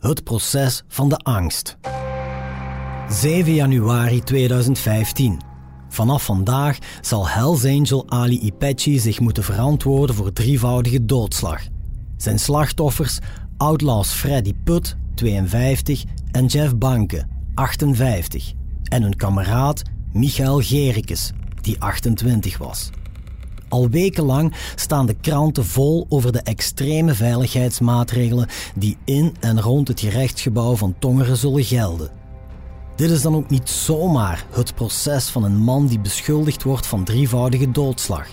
Het proces van de angst. 7 januari 2015. Vanaf vandaag zal Hells Angel Ali Ipechi zich moeten verantwoorden voor drievoudige doodslag. Zijn slachtoffers Outlaws Freddy Put, 52, en Jeff Banke, 58, en hun kameraad Michael Gerikes, die 28 was. Al wekenlang staan de kranten vol over de extreme veiligheidsmaatregelen die in en rond het gerechtsgebouw van Tongeren zullen gelden. Dit is dan ook niet zomaar het proces van een man die beschuldigd wordt van drievoudige doodslag.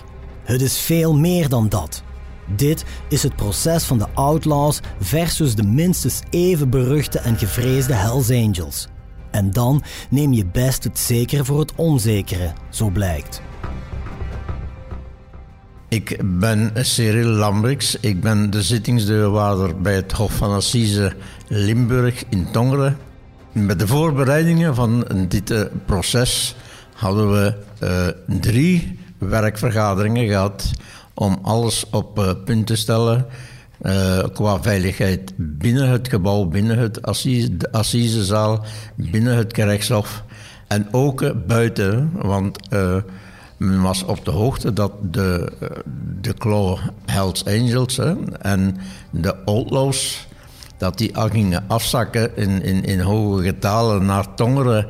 Het is veel meer dan dat. Dit is het proces van de Outlaws versus de minstens even beruchte en gevreesde Hells Angels. En dan neem je best het zekere voor het onzekere, zo blijkt. Ik ben Cyril Lambrix. Ik ben de zittingsdeurwaarder bij het Hof van Assise Limburg in Tongeren. Met de voorbereidingen van dit eh, proces hadden we uh, drie werkvergaderingen gehad om alles op uh, punt te stellen qua veiligheid binnen het gebouw, binnen het assise, de assisezaal, binnen het gerechtshof en ook buiten, want men was op de hoogte dat de, de Claw Hells Angels en de Outlaws, dat die al gingen afzakken in, in, in hoge getalen naar Tongeren.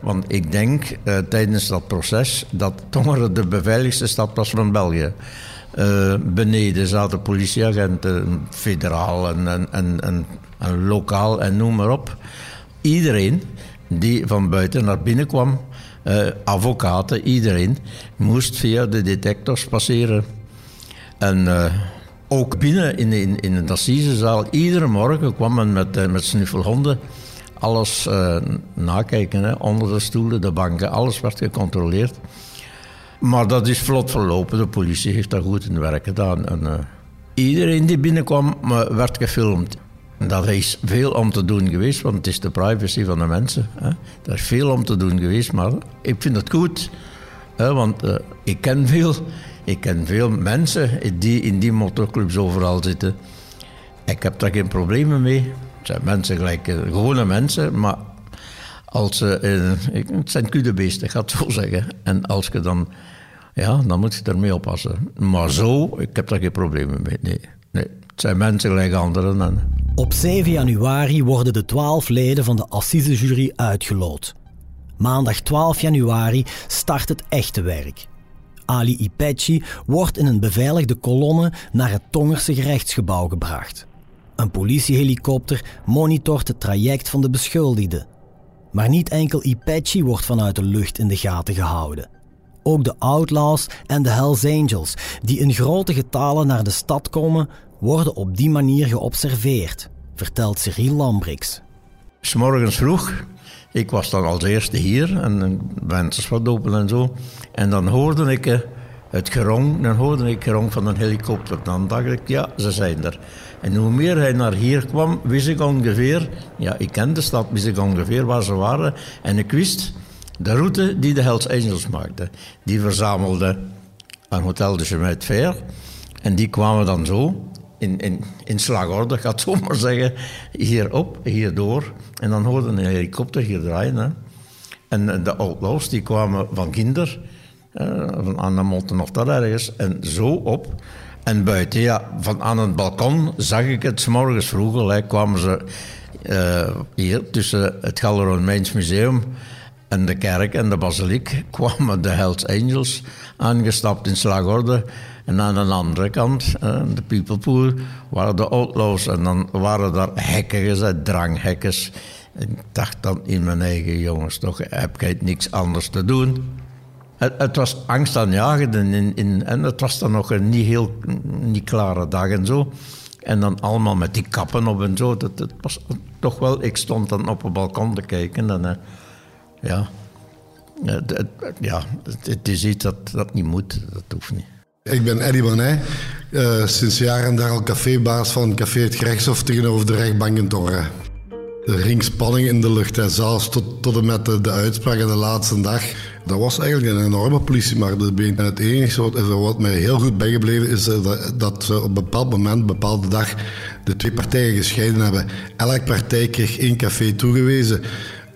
Want ik denk uh, tijdens dat proces dat Tongeren de beveiligste stad was van België. Uh, beneden zaten politieagenten, federaal en, en, en, en lokaal en noem maar op. Iedereen die van buiten naar binnen kwam, uh, advocaten, iedereen, moest via de detectors passeren. En uh, ook binnen in, in, in de assisezaal, iedere morgen kwam men met, uh, met snuffelhonden alles nakijken. Hè. Onder de stoelen, de banken, alles werd gecontroleerd. Maar dat is vlot verlopen. De politie heeft daar goed in werk gedaan. En, iedereen die binnenkwam werd gefilmd. Dat is veel om te doen geweest, want het is de privacy van de mensen. Hè. Er is veel om te doen geweest, maar ik vind het goed. Hè, want uh, ik, ken veel, ik ken veel mensen die in die motorclubs overal zitten. Ik heb daar geen problemen mee. Het zijn mensen gelijk, uh, gewone mensen, maar als, uh, het zijn kuddebeesten, ik ga het zo zeggen. En als je dan, ja, dan moet je ermee oppassen. Maar zo, ik heb daar geen problemen mee. Nee, nee. Het zijn mensen gelijk anderen. En... Op 7 januari worden de 12 leden van de assisejury uitgeloot. Maandag 12 januari start het echte werk. Ali Ipechi wordt in een beveiligde kolonne naar het Tongerse gerechtsgebouw gebracht. Een politiehelikopter monitort het traject van de beschuldigde. Maar niet enkel Ipechi wordt vanuit de lucht in de gaten gehouden. Ook de Outlaws en de Hells Angels, die in grote getalen naar de stad komen, worden op die manier geobserveerd, vertelt Cyril Lambrix. S'morgens vroeg, ik was dan als eerste hier en wens wat open en zo. En dan hoorde ik eh, het gerong, dan hoorde ik gerong van een helikopter. Dan dacht ik, ja, ze zijn er. En hoe meer hij naar hier kwam, wist ik ongeveer, ja, ik ken de stad, wist ik ongeveer waar ze waren. En ik wist de route die de Hells Angels maakten. Die verzamelden aan Hotel de de Fer. En die kwamen dan zo in, in, in slagorde, ik ga het zo maar zeggen, hierop, hierdoor. En dan hoorde een helikopter hier draaien. En de outlaws die kwamen van Kinder, uh, van aan de Monten of dat ergens, en zo op. En buiten, ja, van aan het balkon zag ik het, s morgens vroeg, kwamen ze uh, hier tussen het Gallo-Romeins Museum en de kerk en de basiliek kwamen de Hells Angels aangestapt in slagorde. En aan de andere kant, uh, de People Pool, waren de Outlaws. En dan waren daar hekken gezet, dranghekkers. Ik dacht dan in mijn eigen jongens, toch heb ik niks anders te doen. Het, het was angstaanjagend in, in, en het was dan nog een niet heel niet klare dag en zo. En dan allemaal met die kappen op en zo. Dat, dat was toch wel, ik stond dan op het balkon te kijken en uh, ja, ja, het, is iets dat, dat niet moet, dat hoeft niet. Ik ben Eddy Bonnet, uh, sinds jaren daar al cafébaas van Café Het Gerechtshof tegenover de rechtbank in Torre. De ringspanning in de lucht, hè, zelfs tot, tot en met de, de uitspraak de laatste dag. Dat was eigenlijk een enorme politie, maar En het enige wat, wat mij heel goed bijgebleven is eh, dat, dat op een bepaald moment, een bepaalde dag, de twee partijen gescheiden hebben. Elke partij kreeg één café toegewezen.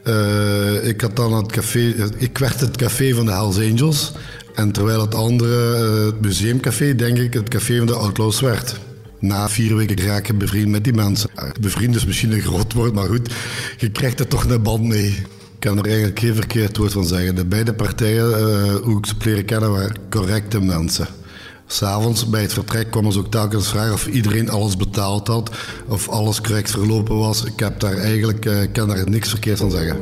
Uh, ik had dan het café, ik werd het café van de Hells Angels. En terwijl het andere, uh, het museumcafé, denk ik, het café van de Outlaws werd. Na vier weken raak je bevriend met die mensen. Bevriend is misschien een groot woord, maar goed, je krijgt er toch een band mee. Ik kan er eigenlijk geen verkeerd woord van zeggen. De beide partijen, uh, hoe ik ze leren kennen, waren correcte mensen. S'avonds bij het vertrek kwam ze ook telkens vragen of iedereen alles betaald had, of alles correct verlopen was. Ik heb daar eigenlijk, uh, kan daar niks verkeerd van zeggen.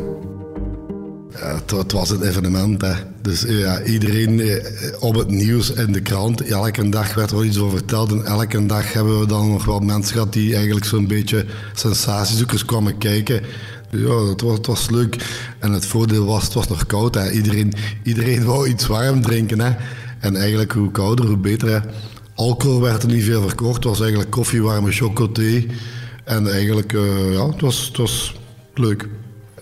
Ja, het, was een evenement. Hè. Dus eh, ja, iedereen eh, op het nieuws en de krant, elke dag werd er iets over verteld. En elke dag hebben we dan nog wel mensen gehad die eigenlijk zo'n beetje sensatiezoekers kwamen kijken. Ja, het was, het was leuk. En het voordeel was, het was nog koud. Hè. Iedereen, iedereen wou iets warm drinken. Hè. En eigenlijk hoe kouder, hoe beter. Alcohol werd er niet veel verkocht. Het was eigenlijk koffie, warme chocothee. En eigenlijk, uh, ja, het was, het was leuk.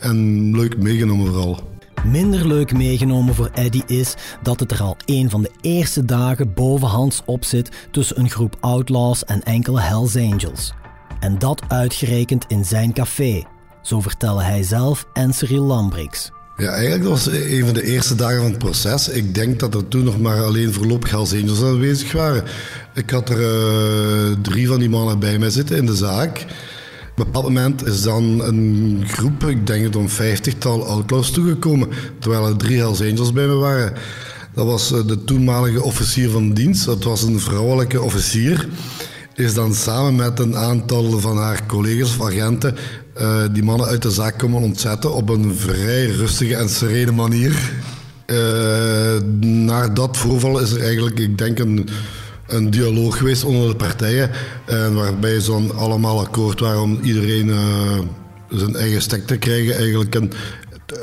En leuk meegenomen vooral. Minder leuk meegenomen voor Eddie is dat het er al een van de eerste dagen bovenhands op zit tussen een groep outlaws en enkele Hells Angels. En dat uitgerekend in zijn café, zo vertellen hij zelf en Cyril Lambrix. Ja, eigenlijk was een van de eerste dagen van het proces. Ik denk dat er toen nog maar alleen voorlopig Hells Angels aanwezig waren. Ik had er uh, drie van die mannen bij mij zitten in de zaak. Op een bepaald moment is dan een groep, ik denk het om vijftigtal outlaws toegekomen, terwijl er drie Hells Angels bij me waren. Dat was eh, de toenmalige officier van dienst, dat was een vrouwelijke officier. Is dan samen met een aantal van haar collega's of agenten uh, die mannen uit de zaak komen ontzetten op een vrij rustige en serene manier. Uh, na dat voorval is er eigenlijk, ik denk, een, een dialoog geweest onder de partijen. En waarbij ze dan allemaal akkoord waren om iedereen zijn eigen stek te krijgen. Eigenlijk en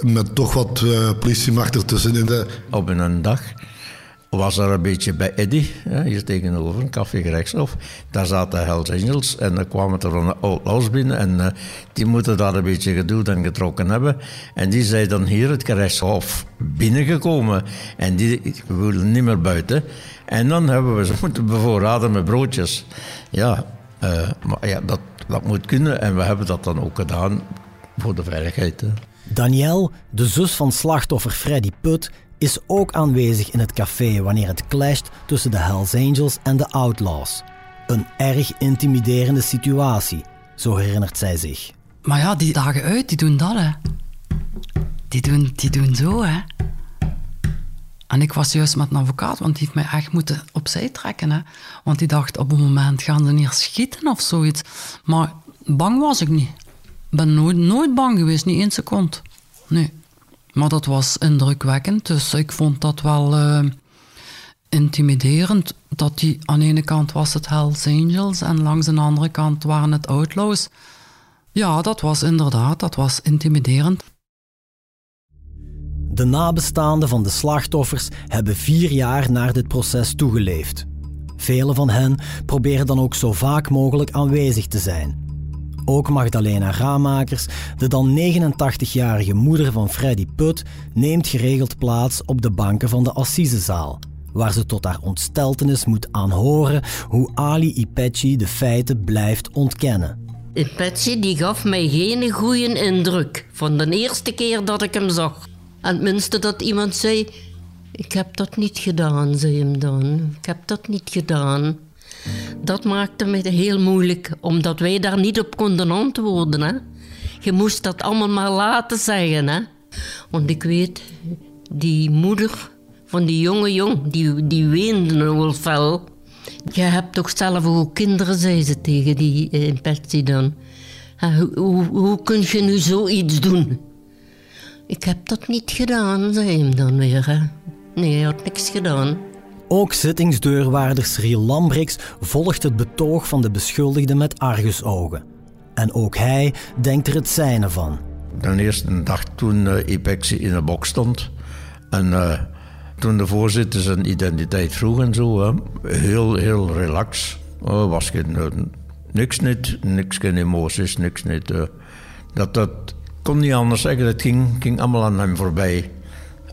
met toch wat politiemacht ertussenin. De... Op een dag was er een beetje bij Eddy, hier tegenover, een café gerechtshof. Daar zaten Hells Angels en dan kwamen er een Outlaws binnen en uh, die moeten daar een beetje gedoe en getrokken hebben. En die zijn dan hier het gerechtshof binnengekomen en die wilden niet meer buiten. En dan hebben we ze moeten bevoorraden met broodjes. Ja, uh, maar ja dat, dat moet kunnen en we hebben dat dan ook gedaan voor de veiligheid. Danielle, de zus van slachtoffer Freddy Put, is ook aanwezig in het café wanneer het clasht tussen de Hells Angels en de Outlaws. Een erg intimiderende situatie, zo herinnert zij zich. Maar ja, die dagen uit, die doen dat, hè. Die doen, die doen zo, hè. En ik was juist met een advocaat, want die heeft mij echt moeten opzij trekken. Hè. Want die dacht, op een moment gaan ze neer schieten of zoiets. Maar bang was ik niet. Ik ben nooit, nooit bang geweest, niet één seconde. Nee. Maar dat was indrukwekkend, dus ik vond dat wel uh, intimiderend. Dat die, aan de ene kant was het Hells Angels en langs de andere kant waren het Outlaws. Ja, dat was inderdaad, dat was intimiderend. De nabestaanden van de slachtoffers hebben vier jaar naar dit proces toegeleefd. Velen van hen proberen dan ook zo vaak mogelijk aanwezig te zijn. Ook Magdalena Ramakers, de dan 89-jarige moeder van Freddy Put, neemt geregeld plaats op de banken van de Assisezaal, waar ze tot haar ontsteltenis moet aanhoren hoe Ali Ipechi de feiten blijft ontkennen. Ipechi die gaf mij geen goede indruk van de eerste keer dat ik hem zag. En het minste dat iemand zei, ik heb dat niet gedaan, zei hem dan. Ik heb dat niet gedaan. Dat maakte het heel moeilijk, omdat wij daar niet op konden antwoorden. Hè? je moest dat allemaal maar laten zeggen, hè. Want ik weet, die moeder van die jonge jong, die, die weende wel fel. Je hebt toch zelf ook kinderen, zei ze tegen die uh, infectie dan. Hoe, hoe, kun je nu zoiets doen? Ik heb dat niet gedaan, zei hem dan weer. Nee, hij had niks gedaan. Ook zittingsdeurwaarder Cyril Lambrix volgt het betoog van de beschuldigde met argusogen. En ook hij denkt er het zijne van. De eerste dag toen uh, Ipexie in de box stond en uh, toen de voorzitter zijn identiteit vroeg en zo, heel, heel relax. Oh, was geen, uh, niks niet, niks geen emoties, niks niet. dat, dat kon niet anders zeggen, het ging, ging allemaal aan hem voorbij.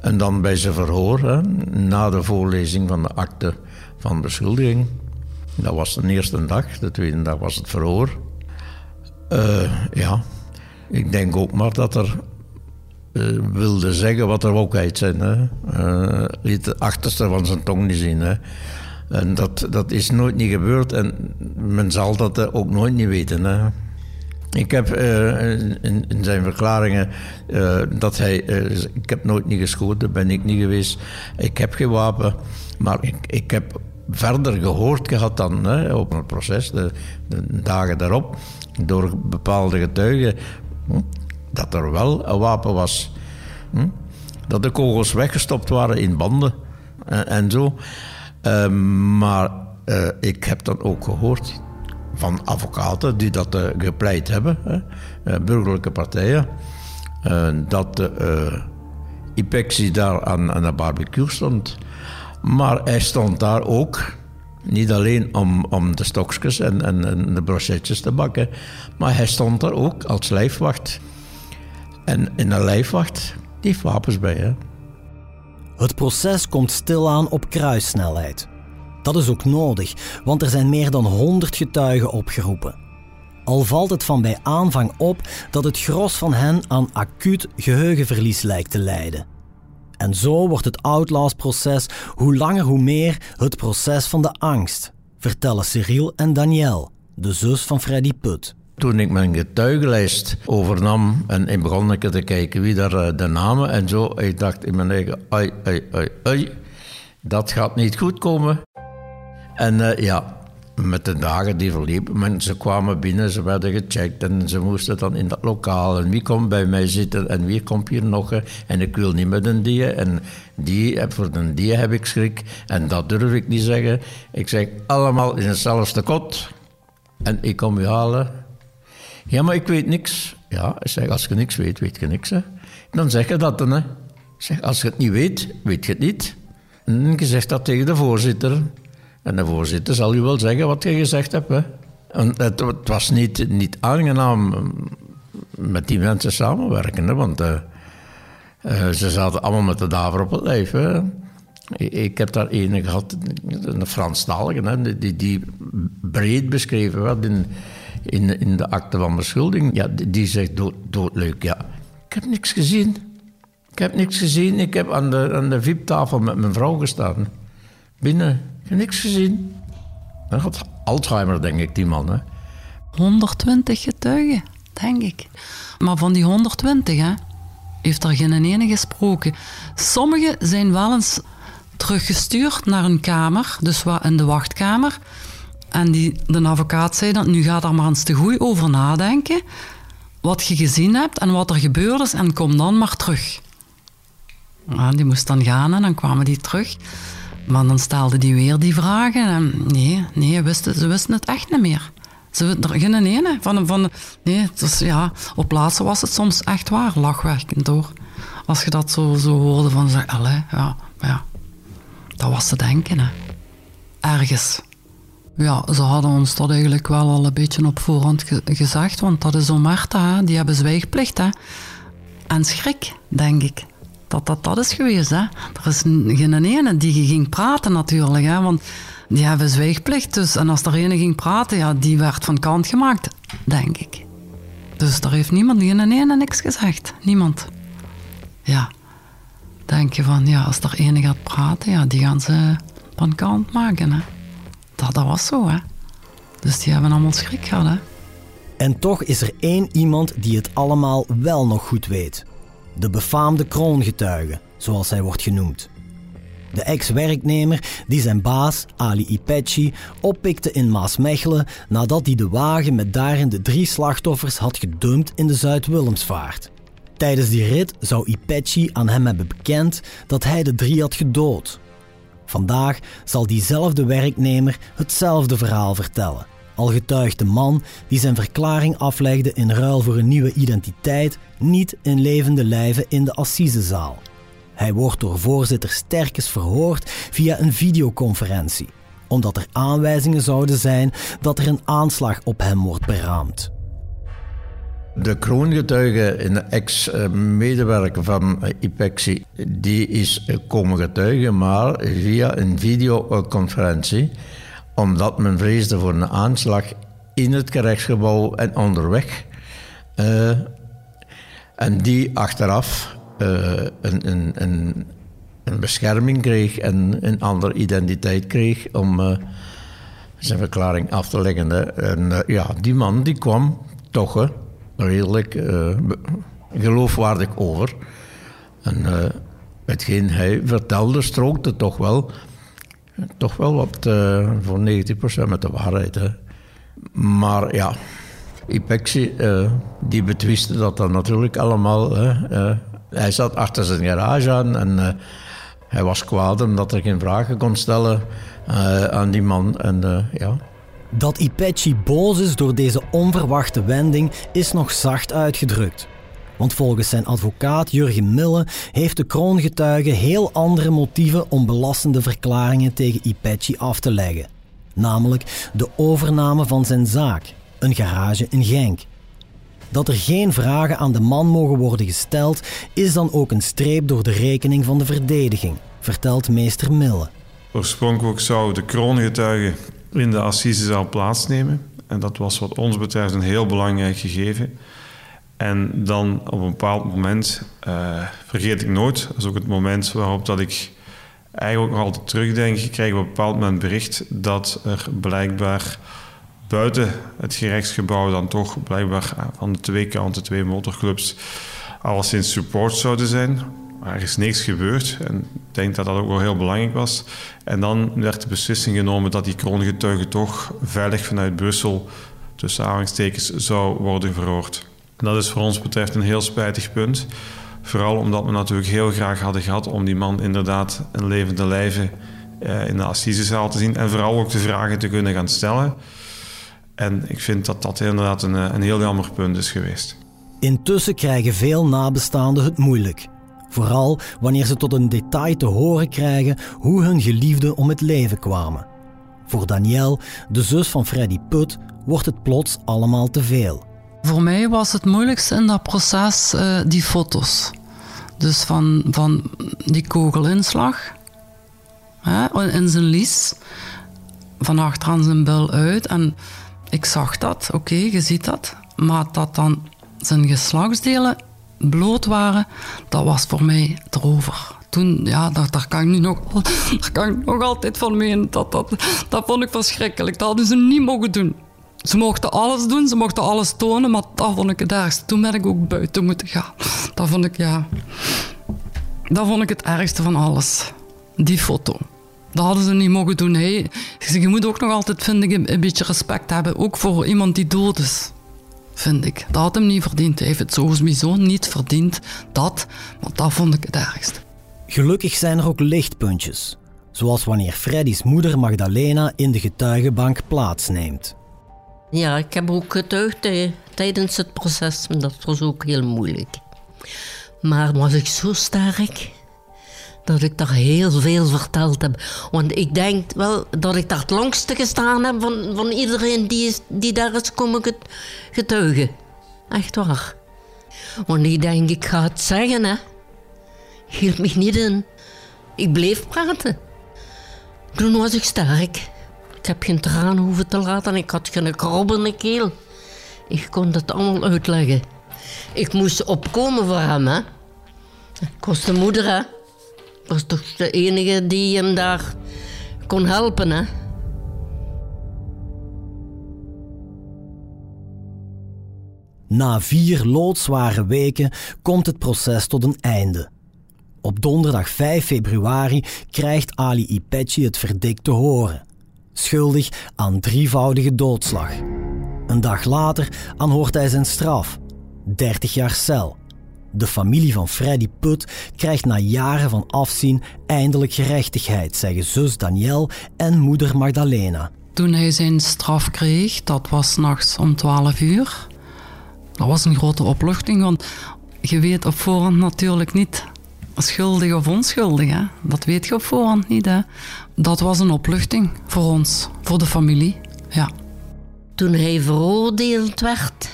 En dan bij zijn verhoor, hè, na de voorlezing van de akte van beschuldiging. Dat was de eerste dag, de tweede dag was het verhoor. Uh, ja, ik denk ook maar dat er uh, wilde zeggen wat er ook uit zijn. Hè. Liet het achterste van zijn tong niet zien. Hè. En dat, dat is nooit niet gebeurd en men zal dat ook nooit niet weten. Hè. Ik heb uh, in, zijn verklaringen uh, dat hij. Uh, ik heb nooit niet geschoten, ben ik niet geweest. Ik heb geen wapen. Maar ik, heb verder gehoord gehad dan hè, op het proces, de, de, dagen daarop, door bepaalde getuigen, hm, dat er wel een wapen was. Hm, dat de kogels weggestopt waren in banden en, en zo. maar ik heb dan ook gehoord van advocaten die dat uh, gepleit hebben, hè, uh, burgerlijke partijen, uh, dat de IPEXI daar aan, aan de barbecue stond. Maar hij stond daar ook, niet alleen om, om de stokjes en, en, de brochetjes te bakken, maar hij stond daar ook als lijfwacht. En in een lijfwacht, die heeft wapens bij. Hè. Het proces komt stilaan op kruissnelheid. Dat is ook nodig, want er zijn meer dan 100 getuigen opgeroepen. Al valt het van bij aanvang op dat het gros van hen aan acuut geheugenverlies lijkt te lijden. En zo wordt het Outlaws-proces hoe langer hoe meer het proces van de angst, vertellen Cyril en Danielle, de zus van Freddy Put. Toen ik mijn getuigenlijst overnam en ik begon ik te kijken wie daar eh, de namen en zo, ik dacht in mijn eigen, ai, ai, ai, ai, dat gaat niet goed komen. En uh, ja, met de dagen die verliepen, mensen kwamen binnen, ze werden gecheckt en ze moesten dan in dat lokaal. En wie komt bij mij zitten en wie komt hier nog? En ik wil niet met een die en die, voor een die heb ik schrik. En dat durf ik niet zeggen. Ik zeg allemaal in hetzelfde kot. En ik kom u halen. Ja, maar ik weet niks. Ja, ik zeg, als je niks weet, weet je niks. Hè. Dan zeg je dat dan. Hè. Ik zeg, als je het niet weet, weet je het niet. En je zegt dat tegen de voorzitter. En de voorzitter zal u wel zeggen wat je gezegd hebt. Hè? En het, was niet, niet aangenaam met die mensen samenwerken, want uh, uh, ze zaten allemaal met de daver op het lijf. Ik, heb daar ene gehad, een Franstalige, hè, die, die breed beschreven werd in, in, in de akte van beschuldiging. Ja, die, die zegt dood, doodleuk, ja. Ik heb niks gezien. Ik heb niks gezien. Ik heb aan de, aan de VIP-tafel met mijn vrouw gestaan. Binnen heb niks gezien. Hij had Alzheimer, denk ik, die man. Hè? 120 getuigen, denk ik. Maar van die 120 hè, heeft er geen ene gesproken. Sommigen zijn wel eens teruggestuurd naar een kamer, dus in de wachtkamer. En die, de advocaat zei dan, nu ga daar maar eens te goed over nadenken. Wat je gezien hebt en wat er gebeurd is en kom dan maar terug. Ja, die moest dan gaan en dan kwamen die terug. Maar dan stelde die weer die vragen. En nee, nee wisten, ze wisten het echt niet meer. Ze ene. Van, van, nee, dus ja, op plaatsen was het soms echt waar, lachwerkend hoor. Als je dat zo, zo hoorde van, zeg, ja, ja. Dat was te denken, hè. Ergens. Ja, ze hadden ons dat eigenlijk wel al een beetje op voorhand gezegd, want dat is Omerta, hè. die hebben zwijgplicht. Hè. En schrik, denk ik dat dat dat is geweest. Hè. Er is geen ene die ging praten natuurlijk, hè, want die hebben zwijgplicht. Dus, en als er ene ging praten, ja, die werd van kant gemaakt, denk ik. Dus er heeft niemand, geen ene niks gezegd. Niemand. Ja. Denk je van, ja, als er ene gaat praten, ja, die gaan ze van kant maken. Hè. Dat, dat was zo, hè. Dus die hebben allemaal schrik gehad, hè. En toch is er één iemand die het allemaal wel nog goed weet. De befaamde kroongetuige, zoals hij wordt genoemd. De ex-werknemer die zijn baas, Ali Ipechi, oppikte in Maasmechelen nadat hij de wagen met daarin de drie slachtoffers had gedumpt in de Zuid-Willemsvaart. Tijdens die rit zou Ipechi aan hem hebben bekend dat hij de drie had gedood. Vandaag zal diezelfde werknemer hetzelfde verhaal vertellen. Al getuigt de man die zijn verklaring aflegde in ruil voor een nieuwe identiteit niet in levende lijven in de assisezaal. Hij wordt door voorzitter Sterkes verhoord via een videoconferentie, omdat er aanwijzingen zouden zijn dat er een aanslag op hem wordt beraamd. De kroongetuige, een ex-medewerker van IPEXI, die is komen getuigen, maar via een videoconferentie, omdat men vreesde voor een aanslag in het gerechtsgebouw en onderweg. Uh, en die achteraf uh, een, een, een, een, bescherming kreeg en een andere identiteit kreeg om uh, zijn verklaring af te leggen. En ja, die man die kwam toch redelijk uh, geloofwaardig over. En hetgeen hij vertelde strookte toch wel, toch wel wat uh, voor 90% met de waarheid. Hè. Maar ja, Ipexi, die betwiste dat dan natuurlijk allemaal. hij zat achter zijn garage aan en hij was kwaad omdat er geen vragen kon stellen aan die man. En ja, dat Ipechi boos is door deze onverwachte wending is nog zacht uitgedrukt. Want volgens zijn advocaat Jurgen Mille heeft de kroongetuige heel andere motieven om belastende verklaringen tegen Ipechi af te leggen. Namelijk de overname van zijn zaak, een garage in Genk. Dat er geen vragen aan de man mogen worden gesteld, is dan ook een streep door de rekening van de verdediging, vertelt meester Mille. Oorspronkelijk zou de kroongetuige in de assisezaal plaatsnemen. En dat was wat ons betreft een heel belangrijk gegeven. En dan op een bepaald moment, uh, vergeet ik nooit, dat is ook het moment waarop dat ik eigenlijk nog altijd terugdenk, ik op een bepaald moment bericht dat er blijkbaar buiten het gerechtsgebouw dan toch blijkbaar van de twee kanten, twee motorclubs, alleszins support zouden zijn. Maar er is niks gebeurd en ik denk dat dat ook wel heel belangrijk was. En dan werd de beslissing genomen dat die kroongetuige toch veilig vanuit Brussel tussen aanhalingstekens zou worden verhoord. Dat is voor ons betreft een heel spijtig punt. Vooral omdat we natuurlijk heel graag hadden gehad om die man inderdaad een levende lijve eh, in de assisezaal te zien. En vooral ook de vragen te kunnen gaan stellen. En ik vind dat dat inderdaad een, een heel jammer punt is geweest. Intussen krijgen veel nabestaanden het moeilijk. Vooral wanneer ze tot een detail te horen krijgen hoe hun geliefden om het leven kwamen. Voor Danielle, de zus van Freddy Put, wordt het plots allemaal te veel. Voor mij was het moeilijkste in dat proces uh, die foto's. Dus van, van die kogelinslag hè, in zijn lies, van achteraan zijn bil uit. En ik zag dat, oké, je ziet dat. Maar dat dan zijn geslachtsdelen bloot waren, dat was voor mij erover. Toen, ja, daar, daar, kan ik nu nog, daar kan ik nog altijd van menen. Dat, dat, dat vond ik verschrikkelijk. Dat hadden ze niet mogen doen. Ze mochten alles doen, ze mochten alles tonen, maar dat vond ik het ergste. Toen ben ik ook buiten moeten gaan. Dat vond ik, ja... Dat vond ik het ergste van alles. Die foto. Dat hadden ze niet mogen doen. Hey, je moet ook nog altijd, vind ik, een beetje respect hebben. Ook voor iemand die dood is vind ik. Dat had hem niet verdiend. Hij heeft het sowieso niet verdiend, dat. Maar dat vond ik het ergst. Gelukkig zijn er ook lichtpuntjes. Zoals wanneer Freddy's moeder Magdalena in de getuigenbank plaatsneemt. Ja, ik heb ook getuigd tijdens het proces. Dat was ook heel moeilijk. Maar was ik zo sterk dat ik daar heel veel verteld heb. Want ik denk wel dat ik daar het langste gestaan heb van, van iedereen die, is, die daar is komen getuigen. Echt waar. Want ik denk, ik ga het zeggen, hè. Hield me niet in. Ik bleef praten. Toen was ik sterk. Ik heb geen tranen hoeven te laten. Ik had geen krobbende keel. Ik kon het allemaal uitleggen. Ik moest opkomen voor hem, hè. Ik was de moeder, hè was toch de enige die hem daar kon helpen, hè? Na vier loodzware weken komt het proces tot een einde. Op donderdag 5 februari krijgt Ali Ipechi het verdict te horen. Schuldig aan drievoudige doodslag. Een dag later aanhoort hij zijn straf. 30 jaar cel. De familie van Freddy Put krijgt na jaren van afzien eindelijk gerechtigheid, zeggen zus Danielle en moeder Magdalena. Toen hij zijn straf kreeg, dat was nachts om 12 uur. Dat was een grote opluchting, want je weet op voorhand natuurlijk niet schuldig of onschuldig. Hè? Dat weet je op voorhand niet. Hè? Dat was een opluchting voor ons, voor de familie. Ja. Toen hij veroordeeld werd,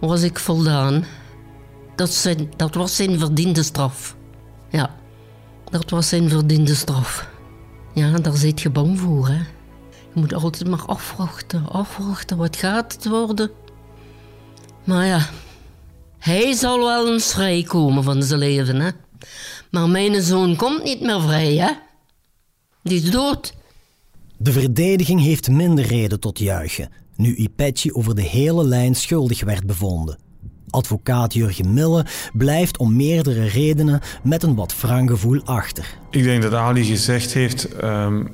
was ik voldaan. Dat, zijn, dat was zijn verdiende straf. Ja, dat was zijn verdiende straf. Ja, daar zit je bang voor, hè. Je moet altijd maar afwachten, afwachten. Wat gaat het worden? Maar ja, hij zal wel eens vrijkomen van zijn leven, hè. Maar mijn zoon komt niet meer vrij, hè. Die is dood. De verdediging heeft minder reden tot juichen, nu Ipechi over de hele lijn schuldig werd bevonden. Advocaat Jurgen Mille blijft om meerdere redenen met een wat wrang gevoel achter. Ik denk dat Ali gezegd heeft ehm,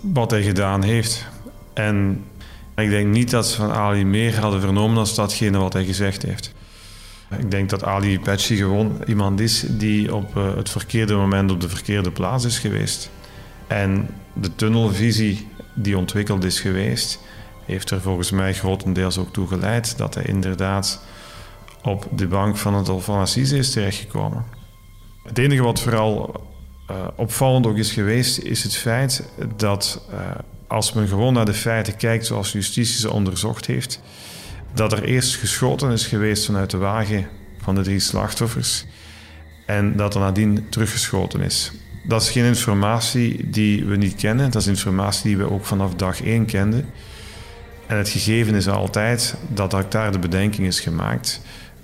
wat hij gedaan heeft. En ik denk niet dat ze van Ali meer hadden vernomen dan datgene wat hij gezegd heeft. Ik denk dat Ali Petsi gewoon iemand is die op eh, het verkeerde moment op de verkeerde plaats is geweest. En de tunnelvisie die ontwikkeld is geweest, heeft er volgens mij grotendeels ook toe geleid dat hij inderdaad op de bank van het Hof Assise is terechtgekomen. Het enige wat vooral uh, opvallend ook is geweest, is het feit dat uh, als men gewoon naar de feiten kijkt zoals justitie ze onderzocht heeft, dat er eerst geschoten is geweest vanuit de wagen van de drie slachtoffers en dat er nadien teruggeschoten is. Dat is geen informatie die we niet kennen, dat is informatie die we ook vanaf dag één kenden. En het gegeven is altijd dat daar de bedenking is gemaakt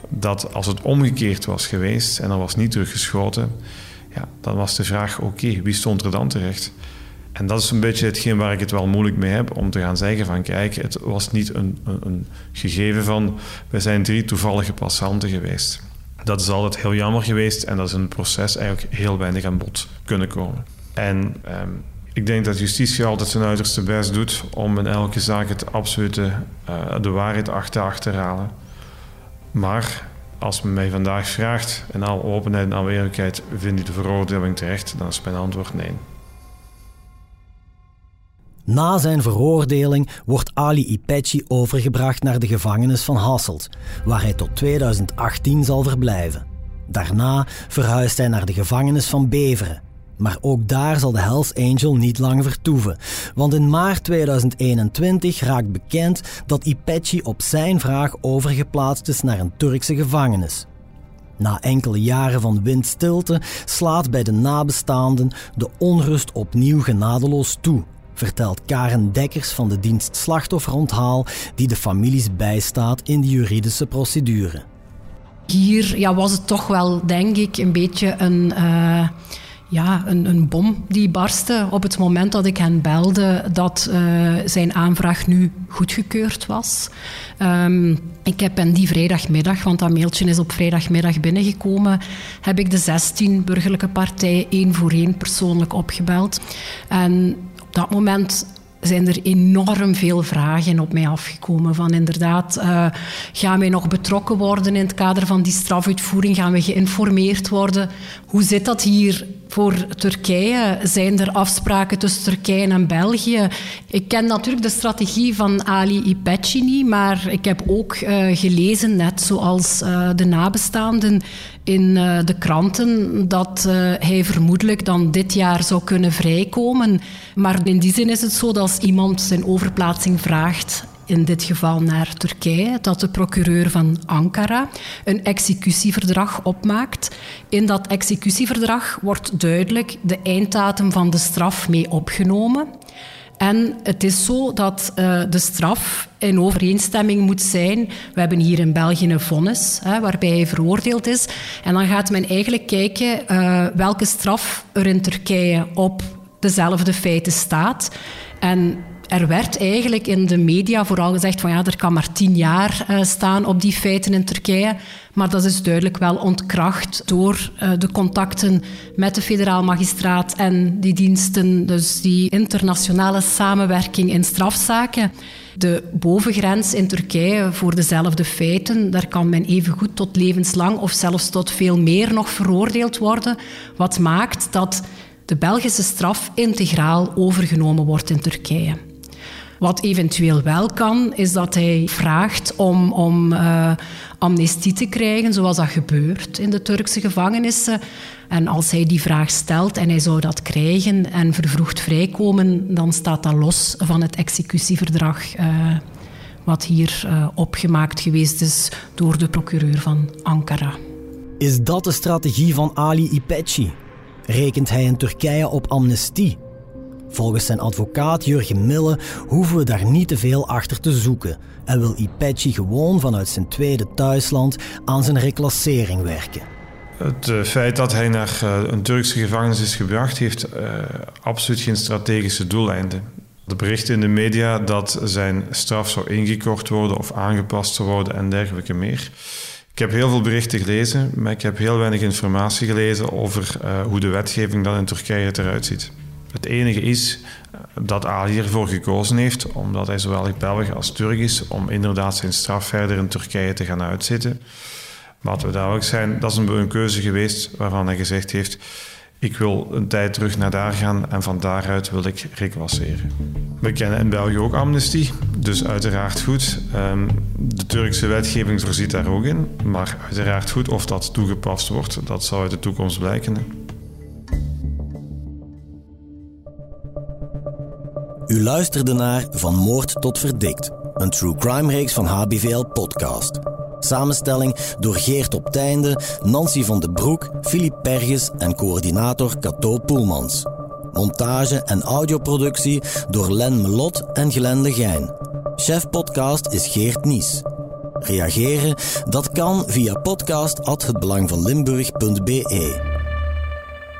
dat als het omgekeerd was geweest en er was niet teruggeschoten, ja, dan was de vraag: oké, wie stond er dan terecht? En dat is een beetje hetgeen waar ik het wel moeilijk mee heb om te gaan zeggen van kijk, het was niet een, een, een gegeven van we zijn drie toevallige passanten geweest. Dat is altijd heel jammer geweest en dat is een proces eigenlijk heel weinig aan bod kunnen komen. En ehm, ik denk dat justitie altijd zijn uiterste best doet om in elke zaak het absolute, uh, de waarheid achter te achterhalen. Maar als men mij vandaag vraagt, in alle openheid en aanwezigheid, vind je de veroordeling terecht? Dan is mijn antwoord nee. Na zijn veroordeling wordt Ali Ipechi overgebracht naar de gevangenis van Hasselt, waar hij tot 2018 zal verblijven. Daarna verhuist hij naar de gevangenis van Beveren, maar ook daar zal de Hells Angel niet lang vertoeven. Want in maart 2021 raakt bekend dat Ipechi op zijn vraag overgeplaatst is naar een Turkse gevangenis. Na enkele jaren van windstilte slaat bij de nabestaanden de onrust opnieuw genadeloos toe, vertelt Karen Dekkers van de dienst Slachtofferonthaal, die de families bijstaat in de juridische procedure. Hier ja, was het toch wel, denk ik, een beetje een. Uh ja, een, een, bom die barstte op het moment dat ik hen belde dat uh, zijn aanvraag nu goedgekeurd was. Um, ik heb hen die vrijdagmiddag, want dat mailtje is op vrijdagmiddag binnengekomen, heb ik de 16 burgerlijke partijen één voor één persoonlijk opgebeld. En op dat moment zijn er enorm veel vragen op mij afgekomen. Van inderdaad, uh, gaan wij nog betrokken worden in het kader van die strafuitvoering? Gaan we geïnformeerd worden? Hoe zit dat hier voor Turkije? Zijn er afspraken tussen Turkije en België? Ik ken natuurlijk de strategie van Ali Ipechi niet, maar ik heb ook uh, gelezen, net zoals uh, de nabestaanden in uh, de kranten, dat hij vermoedelijk dan dit jaar zou kunnen vrijkomen. Maar in die zin is het zo dat als iemand zijn overplaatsing vraagt in dit geval naar Turkije, dat de procureur van Ankara een executieverdrag opmaakt. In dat executieverdrag wordt duidelijk de einddatum van de straf mee opgenomen. En het is zo dat uh, de straf in overeenstemming moet zijn. We hebben hier in België een vonnis hè, waarbij hij veroordeeld is. En dan gaat men eigenlijk kijken uh, welke straf er in Turkije op dezelfde feiten staat. En er werd eigenlijk in de media vooral gezegd van ja, er kan maar tien jaar uh, staan op die feiten in Turkije. Maar dat is duidelijk wel ontkracht door uh, de contacten met de federaal magistraat en die diensten, dus die internationale samenwerking in strafzaken. De bovengrens in Turkije voor dezelfde feiten, daar kan men evengoed tot levenslang of zelfs tot veel meer nog veroordeeld worden. Wat maakt dat de Belgische straf integraal overgenomen wordt in Turkije. Wat eventueel wel kan, is dat hij vraagt om, om uh, amnestie te krijgen, zoals dat gebeurt in de Turkse gevangenissen. En als hij die vraag stelt en hij zou dat krijgen en vervroegd vrijkomen, dan staat dat los van het executieverdrag. Uh, wat hier uh, opgemaakt geweest is door de procureur van Ankara. Is dat de strategie van Ali Ipeci? Rekent hij in Turkije op amnestie? Volgens zijn advocaat Jurgen Mille hoeven we daar niet te veel achter te zoeken en wil Ipeci gewoon vanuit zijn tweede thuisland aan zijn reclassering werken. Het uh, feit dat hij naar uh, een Turkse gevangenis is gebracht, heeft uh, absoluut geen strategische doeleinden. De berichten in de media dat zijn straf zou ingekort worden of aangepast zou worden en dergelijke meer. Ik heb heel veel berichten gelezen, maar ik heb heel weinig informatie gelezen over hoe de wetgeving dan in Turkije eruit ziet. Het enige is dat Ali ervoor gekozen heeft, omdat hij zowel Belg als Turk is, om inderdaad zijn straf verder in Turkije te gaan uitzitten. Maar laten we duidelijk zijn, dat is een, keuze geweest waarvan hij gezegd heeft: ik wil een tijd terug naar daar gaan en van daaruit wil ik reclasseren. We kennen in België ook amnestie, dus uiteraard goed. Ehm, de Turkse wetgeving voorziet daar ook in, maar uiteraard goed of dat toegepast wordt, dat zal uit de toekomst blijken. U luisterde naar Van Moord tot Verdikt, een true crime reeks van HBVL Podcast. Samenstelling door Geert op Teinde, Nancy van den Broek, Filip Perges en coördinator Cato Poelmans. Montage en audioproductie door Len Melot en Glenn de Gein. Chef podcast is Geert Nies. Reageren? Dat kan via podcast@hetbelangvanlimburg.be.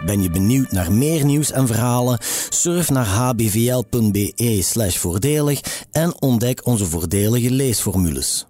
Ben je benieuwd naar meer nieuws en verhalen? Surf naar hbvl.be/voordelig en ontdek onze voordelige leesformules.